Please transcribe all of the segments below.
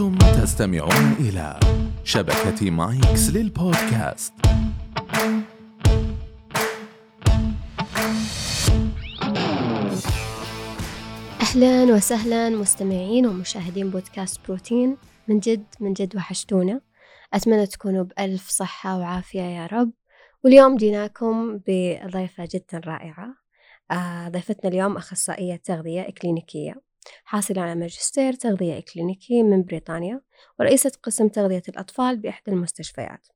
أنتم تستمعون إلى شبكة مايكس للبودكاست. أهلا وسهلا مستمعين ومشاهدين بودكاست بروتين. من جد من جد وحشتونا. أتمنى تكونوا بألف صحة وعافية يا رب. واليوم جيناكم بضيفة جدا رائعة. آه، ضيفتنا اليوم أخصائية تغذية إكلينيكية. حاصلة على ماجستير تغذية إكلينيكي من بريطانيا ورئيسة قسم تغذية الأطفال بإحدى المستشفيات.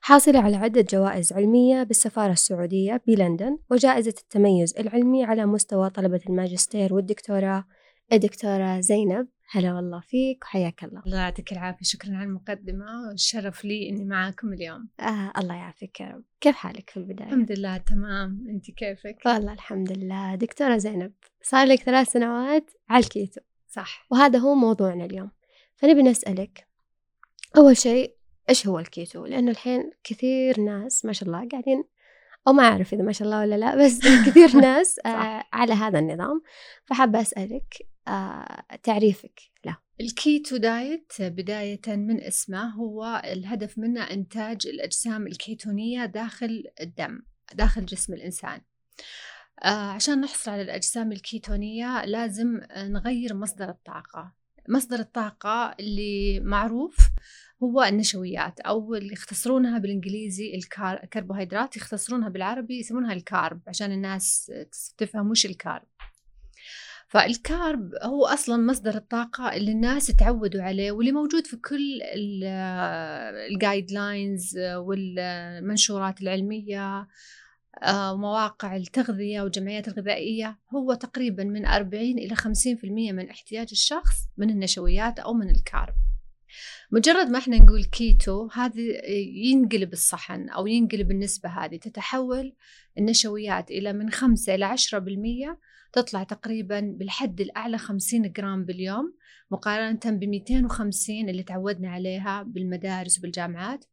حاصلة على عدة جوائز علمية بالسفارة السعودية بلندن وجائزة التميز العلمي على مستوى طلبة الماجستير والدكتوراه. الدكتورة زينب هلا والله فيك وحياك الله. الله يعطيك العافية. شكرا على المقدمة والشرف لي إني معاكم اليوم. آه الله يعافيك يا رب. كيف حالك في البداية؟ الحمد لله تمام. أنت كيفك؟ والله الحمد لله. دكتورة زينب صار لك ثلاث سنوات على الكيتو. صح. وهذا هو موضوعنا اليوم. فنبي نسألك أول شيء إيش هو الكيتو؟ لأنه الحين كثير ناس ما شاء الله قاعدين أو ما أعرف إذا ما شاء الله ولا لا بس كثير ناس آه على هذا النظام. فحابة أسألك تعريفك له. ال keto diet بداية من اسمه هو الهدف منه إنتاج الأجسام الكيتونية داخل الدم داخل جسم الإنسان. آه عشان نحصل على الأجسام الكيتونية لازم نغير مصدر الطاقة. مصدر الطاقة اللي معروف هو النشويات أو اللي يختصرونها بالإنجليزي الكربوهيدرات يختصرونها بالعربي يسمونها الكارب عشان الناس تفهم وش الكارب فالكارب هو أصلا مصدر الطاقة اللي الناس تعودوا عليه واللي موجود في كل ال guidelines والمنشورات العلمية ومواقع التغذية والجمعيات الغذائية هو تقريبا من 40 إلى 50% من احتياج الشخص من النشويات أو من ال carb. مجرد ما إحنا نقول كيتو هذه ينقلب الصحن أو ينقلب النسبة هذه تتحول النشويات إلى من 5 إلى 10% تطلع تقريبا بالحد الأعلى 50 جرام باليوم مقارنة ب 250 اللي تعودنا عليها بالمدارس وبالجامعات.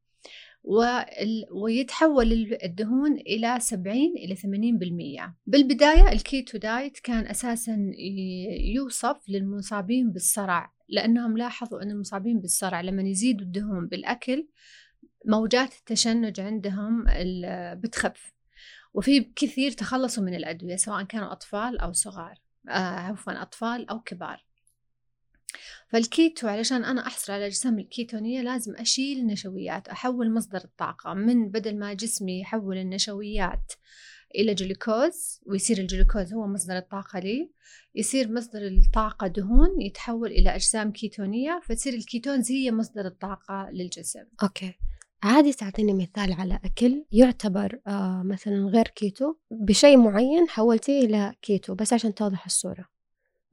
ويتحول الدهون إلى 70 إلى 80% بالبداية ال keto diet كان أساسا يوصف للمصابين بالصرع لأنهم لاحظوا أن المصابين بالصرع لما يزيدوا الدهون بالأكل موجات التشنج عندهم بتخف. وفي كثير تخلصوا من الأدوية سواء كانوا أطفال أو صغار آه عفوا أطفال أو كبار. فالكيتو علشان أنا أحصل على الأجسام الكيتونية لازم أشيل النشويات أحول مصدر الطاقة من بدل ما جسمي يحول النشويات إلى جلوكوز ويصير الجلوكوز هو مصدر الطاقة لي. يصير مصدر الطاقة دهون يتحول إلى أجسام كيتونية فتصير ال ketones هي مصدر الطاقة للجسم. okay. عادي تعطيني مثال على أكل يعتبر آه مثلا غير كيتو بشيء معين حولتيه إلى كيتو بس عشان توضح الصورة.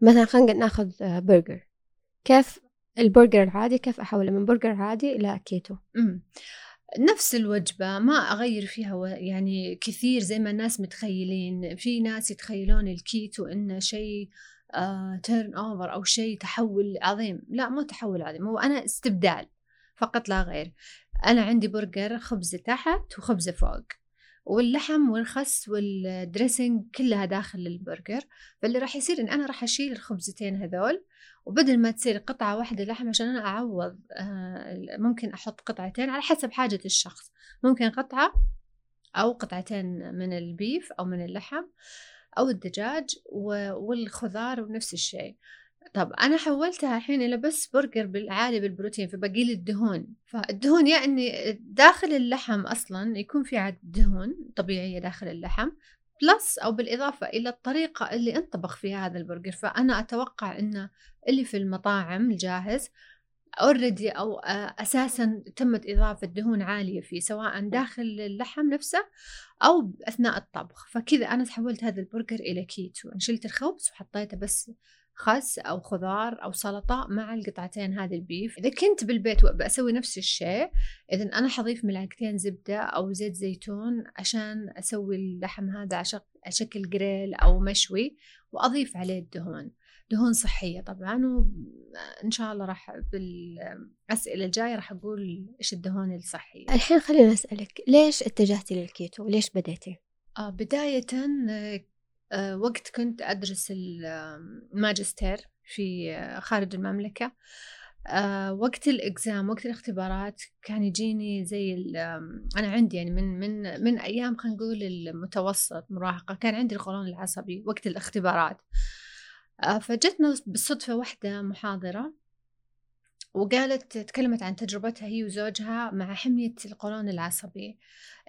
مثلا خلينا ناخذ آه برجر. كيف البرجر العادي؟ كيف أحوله من برجر عادي إلى كيتو؟ مم. نفس الوجبة ما أغير فيها يعني كثير زي ما الناس متخيلين. في ناس يتخيلون الكيتو إنه شيء turn آه over أو شيء تحول عظيم. لا مو تحول عظيم هو أنا استبدال فقط لا غير. أنا عندي برجر خبزة تحت وخبزة فوق واللحم والخس وال dressing كلها داخل البرجر فاللي راح يصير إن أنا راح أشيل الخبزتين هذول وبدل ما تصير قطعة واحدة لحم عشان أنا أعوض ممكن أحط قطعتين على حسب حاجة الشخص ممكن قطعة أو قطعتين من البيف أو من اللحم أو الدجاج والخضار ونفس الشيء. طب أنا حولتها الحين إلى بس برجر بالعالي بالبروتين فبقي لي الدهون. فالدهون يعني داخل اللحم أصلا يكون في عدد دهون طبيعية داخل اللحم plus أو بالإضافة إلى الطريقة اللي أنطبخ فيها هذا البرجر. فأنا أتوقع أنه اللي في المطاعم الجاهز already أو أساسا تمت إضافة دهون عالية فيه سواء داخل اللحم نفسه أو أثناء الطبخ. فكذا أنا تحولت هذا البرجر إلى كيتو شلت الخبز وحطيته بس خس أو خضار أو سلطة مع القطعتين هذه ال beef. إذا كنت بالبيت بسوي نفس الشيء إذا أنا حضيف ملعقتين زبدة أو زيت زيتون عشان أسوي اللحم هذا أشكل جريل أو مشوي وأضيف عليه الدهون. دهون صحية طبعا وإن شاء الله راح بالأسئلة الجاية راح أقول إيش الدهون الصحية. الحين خليني أسألك ليش اتجهتي للكيتو؟ ليش بديتي؟ آه بداية وقت كنت أدرس الماجستير في آه، خارج المملكة. آه وقت الإكزام وقت الاختبارات كان يجيني زي أنا عندي يعني من من من أيام خلينا نقول المتوسط مراهقة كان عندي القولون العصبي وقت الاختبارات. آه فجتنا بالصدفة واحدة محاضرة. وقالت تكلمت عن تجربتها هي وزوجها مع حمية القولون العصبي.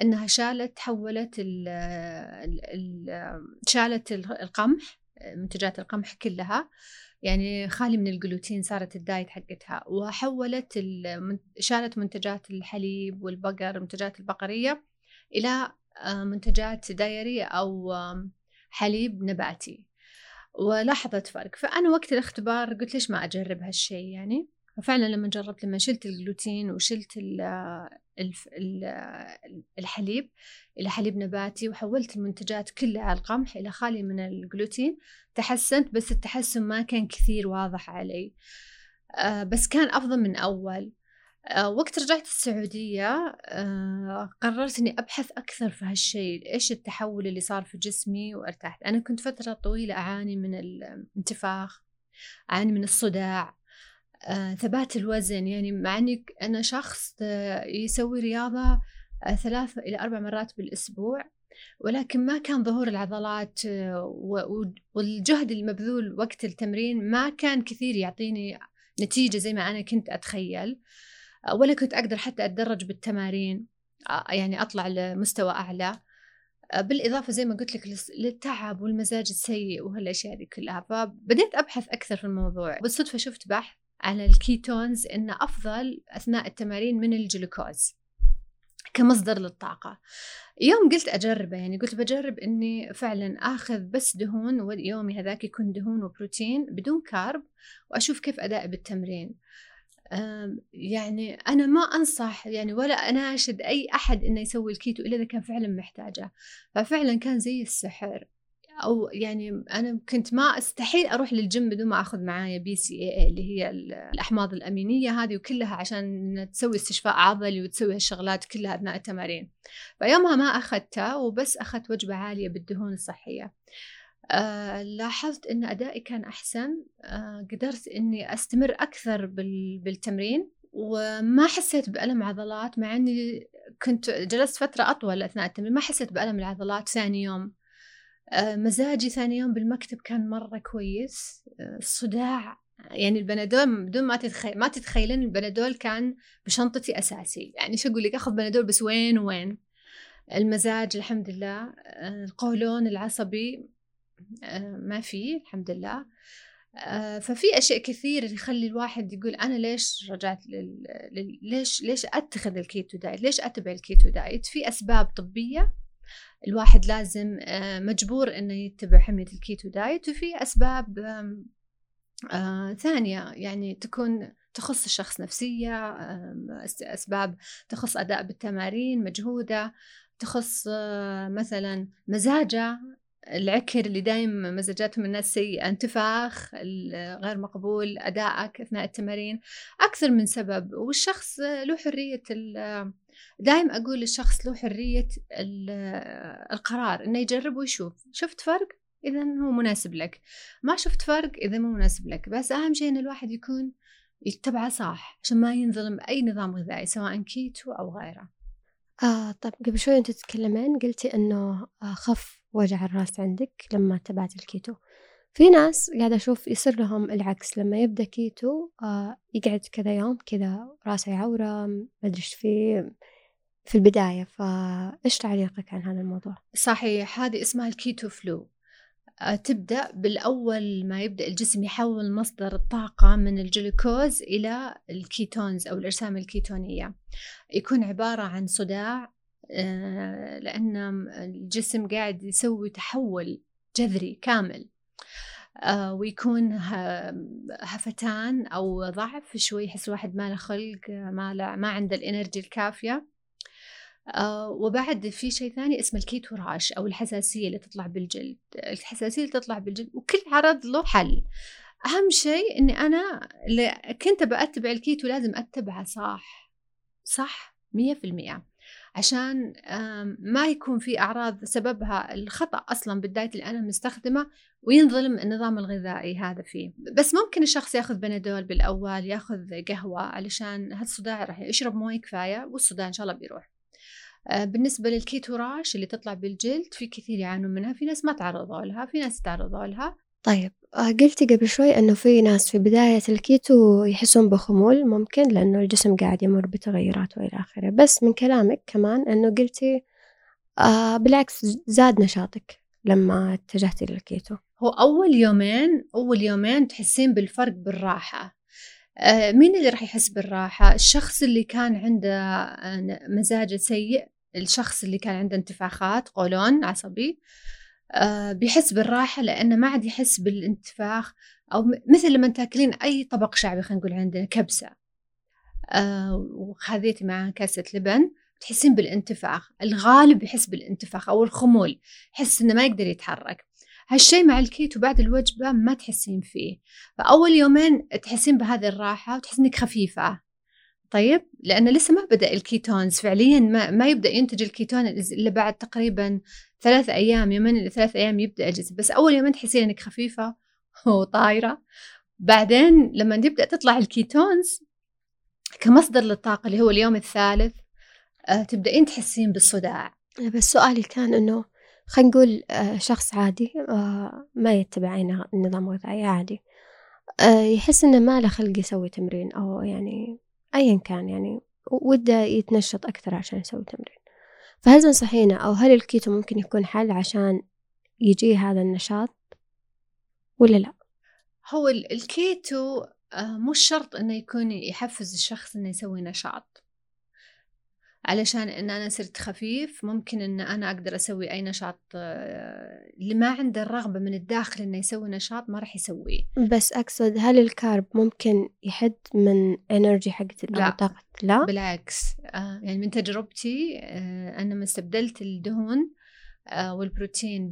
إنها شالت حولت ال ال شالت القمح منتجات القمح كلها. يعني خالي من الجلوتين صارت الدايت حقتها. وحولت شالت منتجات الحليب والبقر المنتجات البقرية إلى آه، منتجات دايري أو حليب نباتي. ولاحظت فرق. فأنا وقت الاختبار قلت ليش ما أجرب هالشيء يعني؟ ففعلا لما جربت لما شلت الجلوتين وشلت الحليب إلى حليب نباتي وحولت المنتجات كلها على القمح إلى خالي من الجلوتين تحسنت بس التحسن ما كان كثير واضح علي. آه، بس كان أفضل من أول. آه، وقت رجعت السعودية آه، قررت إني أبحث أكثر في هالشيء إيش التحول اللي صار في جسمي وارتحت أنا كنت فترة طويلة أعاني من الانتفاخ أعاني من الصداع. آه، ثبات الوزن. يعني مع اني أنا شخص آه، يسوي رياضة آه، ثلاث إلى أربع مرات بالأسبوع ولكن ما كان ظهور العضلات والجهد المبذول وقت التمرين ما كان كثير يعطيني نتيجة زي ما أنا كنت أتخيل ولا كنت أقدر حتى أتدرج بالتمارين يعني أطلع لمستوى أعلى. بالإضافة زي ما قلت لك للتعب والمزاج السيء وهالأشياء دي كلها فبديت أبحث أكثر في الموضوع. بالصدفة شفت بحث على الكيتونز إنه أفضل أثناء التمارين من الجلوكوز كمصدر للطاقة. يوم قلت أجربه يعني قلت بجرب إني فعلا آخذ بس دهون ويومي هذاك يكون دهون وبروتين بدون carb وأشوف كيف أدائي بالتمرين. يعني أنا ما أنصح يعني ولا أناشد أي أحد إنه يسوي الكيتو إلا إذا كان فعلا محتاجه. ففعلا كان زي السحر. أو يعني أنا كنت ما أستحيل أروح للجيم بدون ما أخذ معايا BCAA اللي هي الأحماض الأمينية هذه وكلها عشان تسوي استشفاء عضلي وتسوي هالشغلات كلها اثناء التمارين. فيومها ما أخذتها وبس أخذت وجبة عالية بالدهون الصحية. آه لاحظت إن أدائي كان أحسن. آه قدرت إني أستمر أكثر بالتمرين وما حسيت بألم عضلات مع إني كنت جلست فترة أطول أثناء التمرين ما حسيت بألم العضلات ثاني يوم. مزاجي ثاني يوم بالمكتب كان مرة كويس. آه، الصداع يعني البنادول بدون ما تتخيل ما تتخيلين البنادول كان بشنطتي أساسي. يعني شو أقول لك أخذ بنادول بس وين وين. المزاج الحمد لله. آه، القولون العصبي ما في الحمد لله. ففي أشياء كثير يخلي الواحد يقول أنا ليش رجعت لل... ليش ليش أتخذ ال keto diet؟ ليش أتبع ال keto diet؟ في أسباب طبية. الواحد لازم آه، مجبور إنه يتبع حمية ال keto diet. وفي أسباب آه، ثانية يعني تكون تخص الشخص نفسية أسباب تخص أداء بالتمارين مجهودة تخص آه، مثلا مزاجه. العكر اللي دايم مزاجاتهم الناس سيئة انتفاخ غير مقبول أدائك أثناء التمارين أكثر من سبب. والشخص له حرية دائم أقول للشخص له حرية القرار إنه يجرب ويشوف شفت فرق؟ إذا هو مناسب لك. ما شفت فرق إذا مو مناسب لك. بس أهم شيء إن الواحد يكون يتبعه صح عشان ما ينظلم أي نظام غذائي سواء كيتو أو غيره. آه طيب قبل شوي أنت تتكلمين قلتي إنه آه، خف وجع الراس عندك لما تبعت الكيتو. في ناس قاعدة أشوف يصير لهم العكس لما يبدأ كيتو آه يقعد كذا يوم كذا راسه يعورة مدري فيه في البداية. فإيش تعليقك عن هذا الموضوع؟ صحيح هذه اسمها ال keto flu. آه، تبدأ بالأول ما يبدأ الجسم يحول مصدر الطاقة من الجلوكوز إلى ال ketones أو الأجسام الكيتونية. يكون عبارة عن صداع آه، لأن الجسم قاعد يسوي تحول جذري كامل. ويكون هفتان أو ضعف شوي يحس الواحد ما له خلق ما, ما عنده ال energy الكافية. آه وبعد في شيء ثاني اسمه ال keto rash أو الحساسية اللي تطلع بالجلد. الحساسية اللي تطلع بالجلد وكل عرض له حل. أهم شيء إني أنا كنت بأتبع الكيتو لازم أتبعه صح؟ صح؟ مية في المية. عشان ما يكون في أعراض سببها الخطأ أصلا بال diet اللي أنا مستخدمة وينظلم النظام الغذائي هذا فيه. بس ممكن الشخص ياخذ بنادول بالأول ياخذ قهوة علشان هالصداع راح يشرب موية كفاية والصداع إن شاء الله بيروح. آه، بالنسبة لل keto rash اللي تطلع بالجلد في كثير يعانون منها في ناس ما تعرضوا لها في ناس تعرضوا لها. طيب آه، قلتي قبل شوي إنه في ناس في بداية الكيتو يحسون بخمول ممكن لأنه الجسم قاعد يمر بتغيرات وإلى آخره بس من كلامك كمان إنه قلتي آه بالعكس زاد نشاطك لما اتجهتي للكيتو. هو أول يومين أول يومين تحسين بالفرق بالراحة. آه مين اللي راح يحس بالراحة؟ الشخص اللي كان عنده آه، مزاجه سيء الشخص اللي كان عنده انتفاخات قولون عصبي. بيحس بالراحة لأنه ما عاد يحس بالانتفاخ أو مثل لما تاكلين أي طبق شعبي خلينا نقول عندنا كبسة آه وخذيتي معاه كاسة لبن تحسين بالانتفاخ الغالب يحس بالانتفاخ أو الخمول يحس إنه ما يقدر يتحرك. هالشيء مع الكيتو بعد الوجبة ما تحسين فيه. فأول يومين تحسين بهذه الراحة وتحسين إنك خفيفة. طيب؟ لأنه لسه ما بدأ ال ketones فعليا ما, ما يبدأ ينتج الكيتون إلا بعد تقريبا ثلاث أيام يومين ثلاث أيام يبدأ الجسم بس أول يومين تحسين إنك خفيفة وطايرة. بعدين لما يبدأ تطلع ال ketones كمصدر للطاقة اللي هو اليوم الثالث آه، تبدأين تحسين بالصداع. بس سؤالي كان إنه خلينا نقول آه، شخص عادي ما يتبع نظام غذائي عادي يحس إنه ما له خلق يسوي تمرين أو يعني أيا كان يعني وده يتنشط أكثر عشان يسوي تمرين. فهل تنصحينه أو هل الكيتو ممكن يكون حل عشان يجي هذا النشاط ولا لا؟ هو الكيتو مش شرط إنه يكون يحفز الشخص إنه يسوي نشاط علشان إن أنا صرت خفيف ممكن إن أنا أقدر أسوي أي نشاط آه، اللي ما عنده الرغبة من الداخل إنه يسوي نشاط ما راح يسويه. بس أقصد هل ال carb ممكن يحد من energy حقت لا. لا؟ بالعكس آه يعني من تجربتي آه أنا ما استبدلت الدهون آه، والبروتين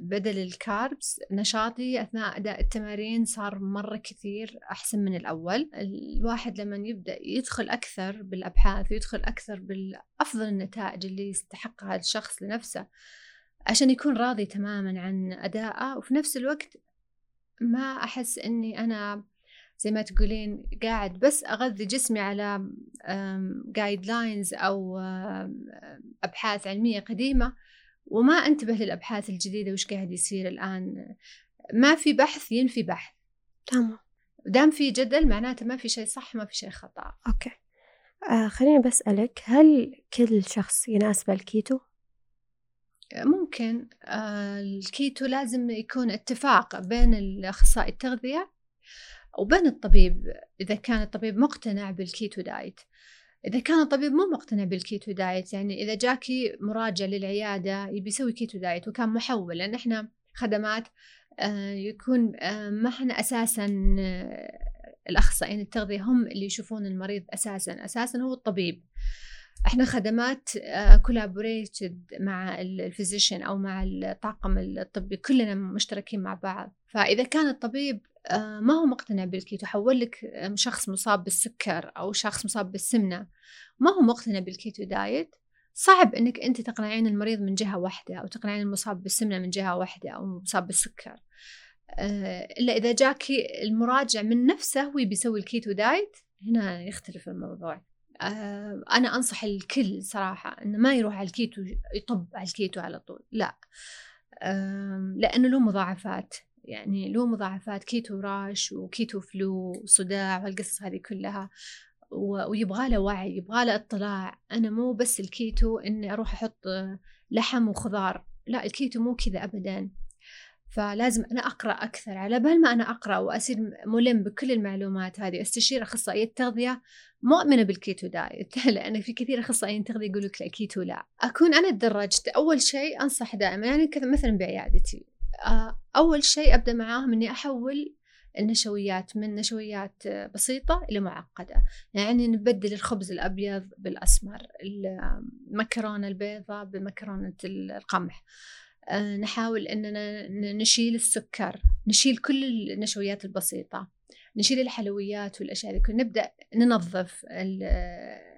بدل ال carbs نشاطي أثناء أداء التمارين صار مرة كثير أحسن من الأول. الواحد لما يبدأ يدخل أكثر بالأبحاث ويدخل أكثر بالأفضل النتائج اللي يستحقها الشخص لنفسه عشان يكون راضي تماما عن أدائه وفي نفس الوقت ما أحس أني أنا زي ما تقولين قاعد بس أغذي جسمي على guidelines أو أبحاث علمية قديمة وما أنتبه للأبحاث الجديدة وش قاعد يصير الآن. ما في بحث ينفي بحث. تمام. دام في جدل معناته ما في شيء صح ما في شيء خطأ. okay. آه خليني بسألك هل كل شخص يناسبه الكيتو؟ ممكن. آه الكيتو لازم يكون اتفاق بين الأخصائي التغذية وبين الطبيب إذا كان الطبيب مقتنع بال keto diet. إذا كان الطبيب مو مقتنع بال keto diet يعني إذا جاكي مراجع للعيادة يبي يسوي keto diet وكان محول لأن إحنا خدمات آه، يكون آه، ما إحنا أساسا آه، الأخصائيين التغذية هم اللي يشوفون المريض أساسا. أساسا هو الطبيب. إحنا خدمات collaborated مع ال physician أو مع الطاقم الطبي كلنا مشتركين مع بعض. فإذا كان الطبيب ما هو مقتنع بالكيتو حول لك شخص مصاب بالسكر أو شخص مصاب بالسمنة. ما هو مقتنع بال keto diet؟ صعب إنك أنت تقنعين المريض من جهة واحدة أو تقنعين المصاب بالسمنة من جهة واحدة أو مصاب بالسكر. آه، إلا إذا جاكي المراجع من نفسه هو بيسوي ال keto diet هنا يختلف الموضوع. آه، أنا أنصح الكل صراحة إنه ما يروح على الكيتو يطب على الكيتو على طول لا. لأنه له مضاعفات. يعني له مضاعفات keto rash و keto flu وصداع والقصص هذه كلها ويبغى له وعي يبغى له اطلاع. أنا مو بس الكيتو إني أروح أحط لحم وخضار لا الكيتو مو كذا ابدا. فلازم أنا أقرأ أكثر. على بال ما أنا أقرأ وأصير ملم بكل المعلومات هذه أستشير أخصائية تغذية مؤمنة بال keto diet لأن في كثير أخصائيين تغذية يقولوا لك لا كيتو لا. أكون أنا تدرجت أول شيء أنصح دائما يعني مثلا بعيادتي. أول شيء أبدأ معاهم إني أحول النشويات من نشويات بسيطة إلى معقدة. يعني نبدل الخبز الأبيض بالأسمر المكرونة البيضاء بمكرونة القمح. آه، نحاول أننا نشيل السكر نشيل كل النشويات البسيطة نشيل الحلويات والأشياء هذه نبدأ ننظف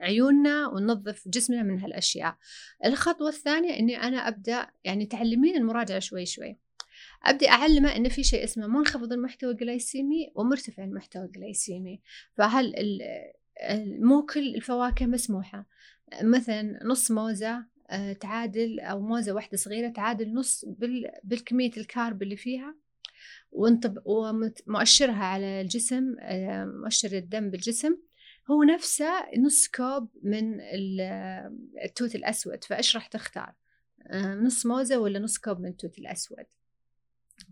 عيوننا وننظف جسمنا من هالأشياء. الخطوة الثانية إني أنا أبدأ يعني تعلمين المراجعة شوي شوي. ابدا أعلمه ان في شيء اسمه منخفض المحتوى الجلايسيمي ومرتفع المحتوى الجلايسيمي. فهل مو كل الفواكه مسموحة. مثلا نص موزة آه، تعادل أو موزة واحدة صغيرة تعادل نص بالكمية ال carb اللي فيها. ومؤشرها على الجسم آه، مؤشر الدم بالجسم. هو نفسه نص كوب من التوت الأسود. فإيش راح تختار؟ آه، نص موزة ولا نص كوب من التوت الأسود؟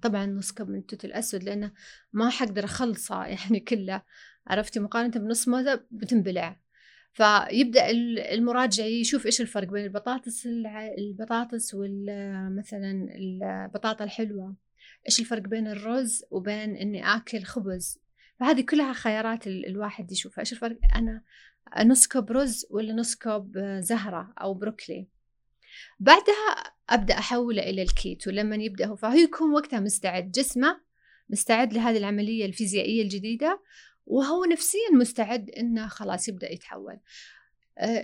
طبعا نص كوب من التوت الأسود لأنه ما حقدر أخلصه يعني كله. عرفتي؟ مقارنة بنص موزة بتنبلع. فيبدأ المراجع يشوف إيش الفرق بين البطاطس البطاطس مثلا البطاطا الحلوة. إيش الفرق بين الرز وبين إني آكل خبز؟ فهذه كلها خيارات الواحد يشوفها. إيش الفرق؟ أنا نص كوب رز ولا نص كوب زهرة أو بروكلي؟ بعدها أبدأ أحوله إلى الكيتو. لما يبدأ هو فهو يكون وقتها مستعد. جسمه مستعد لهذه العملية الفيزيائية الجديدة وهو نفسيا مستعد إنه خلاص يبدأ يتحول.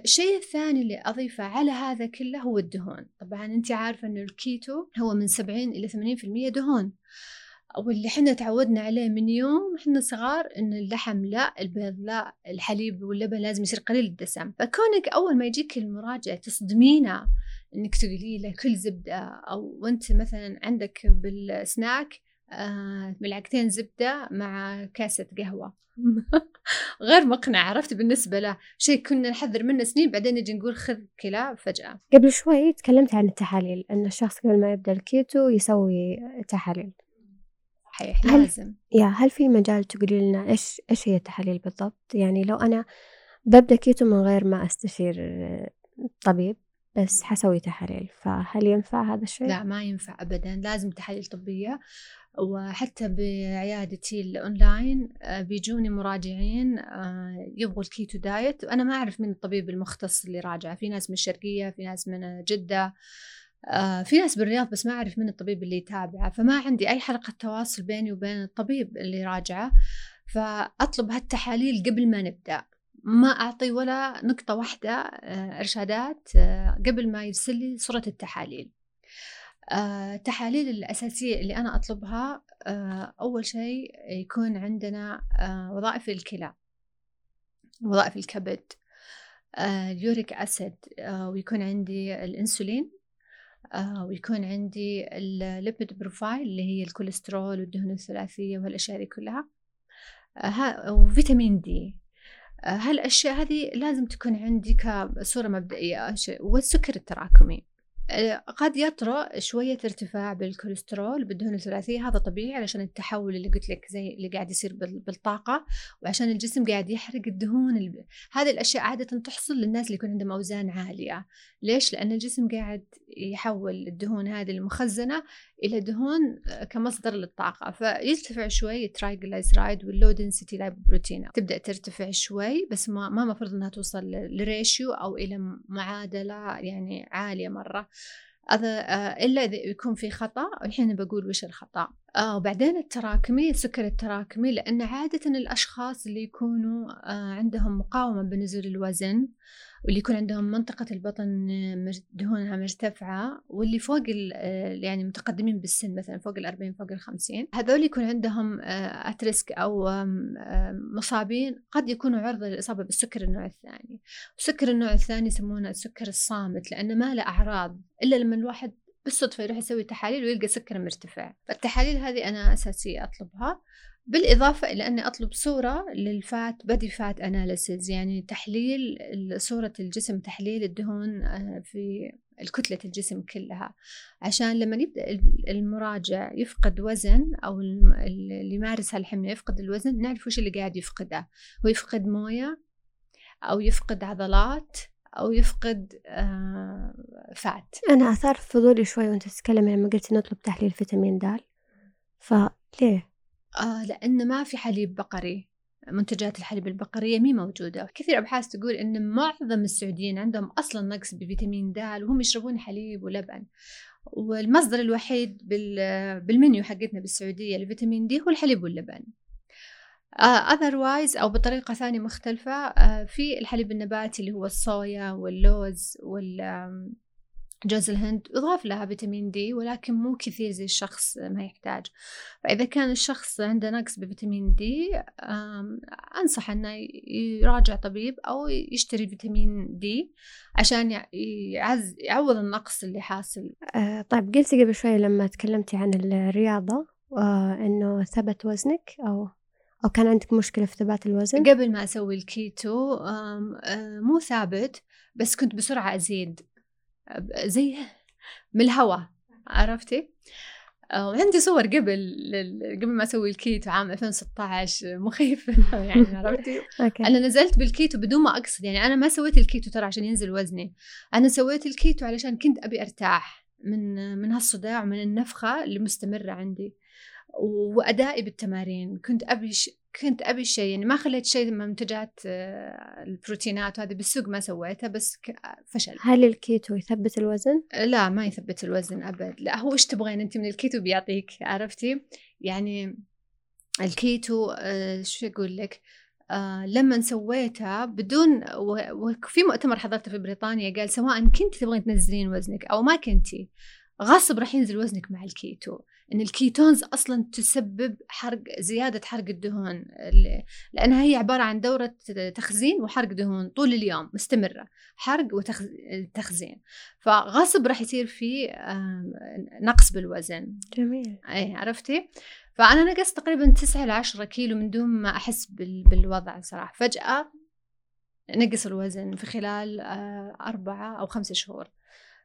الشيء الثاني اللي أضيفه على هذا كله هو الدهون. طبعا أنت عارفة أن الكيتو هو من 70 إلى 80% دهون. واللي إحنا تعودنا عليه من يوم إحنا صغار إن اللحم لا البيض لا الحليب واللبن لازم يصير قليل الدسم. فكونك أول ما يجيك المراجع تصدمينه إنك تقولي له كل زبدة أو وانت مثلا عندك بالسناك آه ملعقتين زبدة مع كاسة قهوة. غير مقنع عرفت؟ بالنسبة له شيء كنا نحذر منه سنين بعدين نجي نقول خذ كلا فجأة. قبل شوي تكلمت عن التحاليل أن الشخص قبل ما يبدأ الكيتو يسوي تحاليل. صحيح لازم. يا هل في مجال تقولي لنا إيش إيش هي التحاليل بالضبط؟ يعني لو أنا ببدأ كيتو من غير ما أستشير طبيب بس حسوي تحاليل فهل ينفع هذا الشيء؟ لا ما ينفع أبدا. لازم تحاليل طبية. وحتى بعيادتي الأونلاين آه، بيجوني مراجعين آه، يبغوا ال keto diet. وأنا ما أعرف من الطبيب المختص اللي راجعه في ناس من الشرقية في ناس من جدة آه، في ناس بالرياض بس ما أعرف من الطبيب اللي يتابعه. فما عندي أي حلقة تواصل بيني وبين الطبيب اللي راجعه. فأطلب هالتحاليل قبل ما نبدأ. ما أعطي ولا نقطة واحدة إرشادات قبل ما يرسل لي صورة التحاليل. التحاليل آه، الأساسية اللي أنا أطلبها آه، أول شيء يكون عندنا آه، وظائف الكلى وظائف الكبد ال uric acid ويكون عندي الأنسولين ويكون عندي ال lipid profile اللي هي الكوليسترول والدهون الثلاثية وهالأشياء هذه كلها. و vitamin D. هالأشياء هذه لازم تكون عندي كصورة مبدئية. والسكر التراكمي. آه، قد يطرأ شوية ارتفاع بالكوليسترول بالدهون الثلاثية. هذا طبيعي علشان التحول اللي قلت لك زي اللي قاعد يصير بالطاقة وعشان الجسم قاعد يحرق الدهون هذه الأشياء عادة تحصل للناس اللي يكون عندهم أوزان عالية. ليش؟ لأن الجسم قاعد يحول الدهون هذه المخزنة إلى دهون آه، كمصدر للطاقة. فيرتفع شوي ال triglyceride وال low density lipoprotein تبدأ ترتفع شوي بس ما ما مفروض إنها توصل ل ratio أو إلى معادلة يعني عالية مرة. هذا آه، إلا إذا يكون في خطأ الحين بقول وش الخطأ. آه وبعدين التراكمي السكر التراكمي لأن عادة الأشخاص اللي يكونوا آه عندهم مقاومة بنزول الوزن واللي يكون عندهم منطقة البطن دهونها مرتفعة واللي فوق يعني متقدمين بالسن مثلا فوق الأربعين فوق الخمسين هذول يكون عندهم أتريسك أو مصابين. قد يكونوا عرضة للإصابة بالسكر النوع الثاني. السكر النوع الثاني يسمونه السكر الصامت لأنه ما له أعراض إلا لما الواحد بالصدفة يروح يسوي تحاليل ويلقى سكر مرتفع. فالتحاليل هذه أنا أساسية أطلبها. بالإضافة إلى أني أطلب صورة للفات بدي فات أناليسيز يعني تحليل صورة الجسم تحليل الدهون آه، في الكتلة الجسم كلها. عشان لما يبدأ المراجع يفقد وزن أو اللي يمارس هالحمية يفقد الوزن نعرف وش اللي قاعد يفقده. هو يفقد موية أو يفقد عضلات أو يفقد آه، فات. أنا أثار فضولي شوي وأنت تتكلمي لما قلتي نطلب تحليل فيتامين د. فليه؟ آه لأن ما في حليب بقري. منتجات الحليب البقرية مي موجودة. كثير أبحاث تقول أن معظم السعوديين عندهم أصلا نقص بفيتامين د وهم يشربون حليب ولبن. والمصدر الوحيد بالمنيو حقتنا بالسعودية لفيتامين دي هو الحليب واللبن. otherwise أو بطريقة ثانية مختلفة آه، في الحليب النباتي اللي هو الصويا واللوز وال جوز الهند يضاف لها vitamin D ولكن مو كثير زي الشخص ما يحتاج. فإذا كان الشخص عنده نقص ب vitamin D أنصح أنه يراجع طبيب أو يشتري vitamin D عشان يع- يعز يعوض النقص اللي حاصل. آه طيب قلتي قبل شوي لما تكلمتي عن الرياضة آه إنه ثبت وزنك أو أو كان عندك مشكلة في ثبات الوزن؟ قبل ما أسوي الكيتو آه، مو ثابت بس كنت بسرعة أزيد. زي من الهواء عرفتي؟ آه، وعندي صور قبل قبل ما أسوي الكيتو عام 2016 مخيفة يعني عرفتي؟ أنا نزلت بالكيتو بدون ما أقصد يعني أنا ما سويت الكيتو ترى عشان ينزل وزني أنا سويت الكيتو علشان كنت أبي أرتاح من من هالصداع ومن النفخة اللي مستمرة عندي وأدائي بالتمارين كنت أبي ش... كنت أبي شيء يعني ما خليت شيء من منتجات آه، البروتينات وهذه بالسوق ما سويتها بس. فشل هل الكيتو يثبت الوزن؟ لا ما يثبت الوزن أبد. لا هو إيش تبغين أنت من الكيتو؟ بيعطيك عرفتي؟ يعني الكيتو آه، شو أقول لك؟ آه لما سويتها بدون وفي مؤتمر حضرته في بريطانيا قال سواء كنت تبغين تنزلين وزنك أو ما كنتي. غصب راح ينزل وزنك مع الكيتو. إن ال ketones أصلا تسبب حرق زيادة حرق الدهون لأنها هي عبارة عن دورة تخزين وحرق دهون طول اليوم مستمرة. حرق وتخزين فغصب راح يصير في نقص بالوزن. جميل. اي عرفتي؟ فأنا نقصت تقريبا 9 ل 10 كيلو من دون ما أحس بال- بالوضع صراحة. فجأة نقص الوزن في خلال آه، أربعة أو خمسة شهور.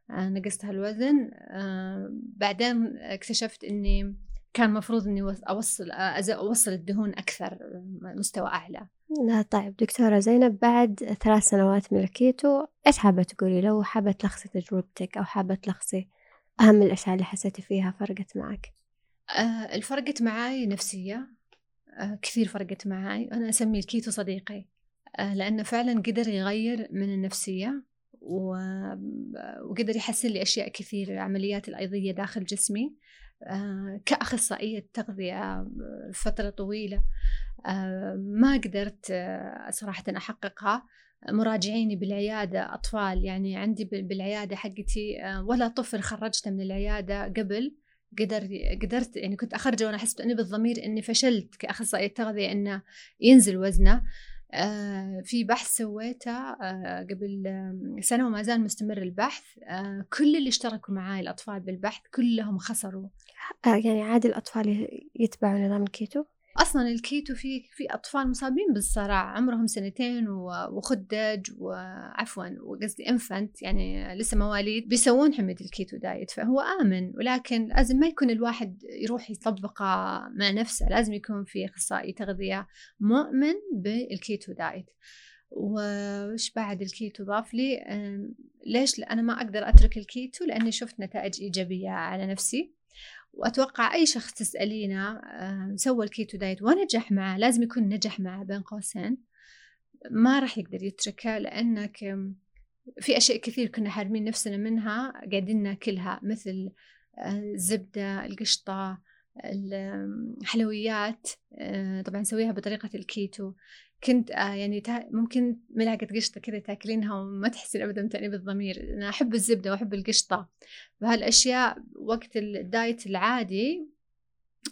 نقصت هالوزن آه، بعدين اكتشفت إني كان مفروض إني وص- أوصل آه، أوصل الدهون أكثر آه، مستوى أعلى. لا طيب دكتورة زينب بعد ثلاث سنوات من الكيتو إيش حابة تقولي؟ لو حابة تلخصي تجربتك أو حابة تلخصي أهم الأشياء اللي حسيتي فيها فرقت معك؟ آه، الفرقت معاي نفسية. آه، كثير فرقت معاي. أنا أسميه الكيتو صديقي. آه، لأنه فعلا قدر يغير من النفسية. و- وقدر يحسن لي أشياء كثير عمليات الأيضية داخل جسمي آه، كأخصائية تغذية آه، فترة طويلة آه، ما قدرت صراحة أحققها. مراجعيني بالعيادة أطفال يعني عندي بال- بالعيادة حقتي ولا طفل خرجته من العيادة قبل قدر قدرت يعني كنت أخرجه وأنا أحس بأني بالضمير إني فشلت كأخصائية تغذية إنه ينزل وزنه. في بحث سويته آه، قبل سنة وما زال مستمر البحث. آه، كل اللي اشتركوا معي الأطفال بالبحث كلهم خسروا. آه يعني عادي الأطفال يتبعوا نظام الكيتو؟ أصلا الكيتو في في أطفال مصابين بالصرع عمرهم سنتين وخدج وعفوا وقصدي infant يعني لسه مواليد بيسوون حمية ال keto diet فهو آمن ولكن لازم ما يكون الواحد يروح يطبقه مع نفسه لازم يكون في أخصائي تغذية مؤمن بال keto diet وش بعد الكيتو ضاف لي؟ ليش؟ أنا ما أقدر أترك الكيتو لأني شفت نتائج إيجابية على نفسي. وأتوقع أي شخص تسألينه آه، سوى ال keto diet ونجح معه لازم يكون نجح معه بين قوسين. ما راح يقدر يتركه لأنك آم، في أشياء كثير كنا حارمين نفسنا منها قاعدين ناكلها مثل آه، الزبدة القشطة الحلويات آه، طبعا نسويها بطريقة الكيتو كنت آه، يعني ممكن ملعقة قشطة كذا تاكلينها وما تحسين أبدا بتأنيب الضمير. أنا أحب الزبدة وأحب القشطة. فهالأشياء وقت ال diet العادي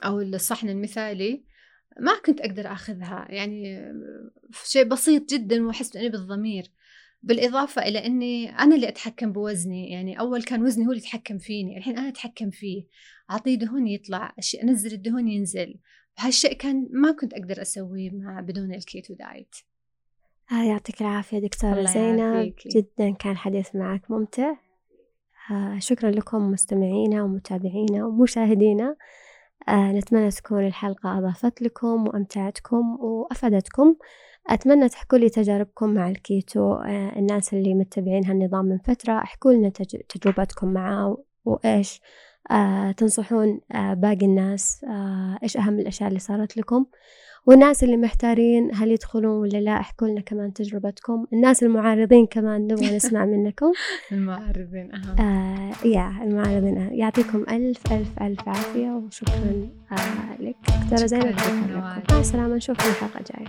أو الصحن المثالي ما كنت أقدر أخذها. يعني شيء بسيط جدا وأحس بتأنيب الضمير. بالإضافة إلى أني أنا اللي أتحكم بوزني. يعني أول كان وزني هو اللي يتحكم فيني. الحين أنا أتحكم فيه. أعطيه دهون يطلع أنزل الدهون ينزل. هالشيء كان ما كنت أقدر أسويه مع بدون ال keto diet آه يعطيك العافية دكتورة زينب. جدا كان الحديث معك ممتع. آه شكرا لكم مستمعينا ومتابعينا ومشاهدينا. آه نتمنى تكون الحلقة أضافت لكم وأمتعتكم وأفادتكم. أتمنى تحكوا لي تجاربكم مع الكيتو آه الناس اللي متبعين هالنظام من فترة احكوا لنا تج- تجربتكم معاه وإيش آه تنصحون آه باقي الناس آه إيش أهم الأشياء اللي صارت لكم؟ والناس اللي محتارين هل يدخلون ولا لا احكوا لنا كمان تجربتكم. الناس المعارضين كمان نبغى نسمع منكم. المعرضين أهم. آه يا المعارضين أهم. يعطيكم ألف ألف ألف عافية وشكرا آه لك. دكتورة زينب مع السلامة. نشوفكم الحلقة الجاية.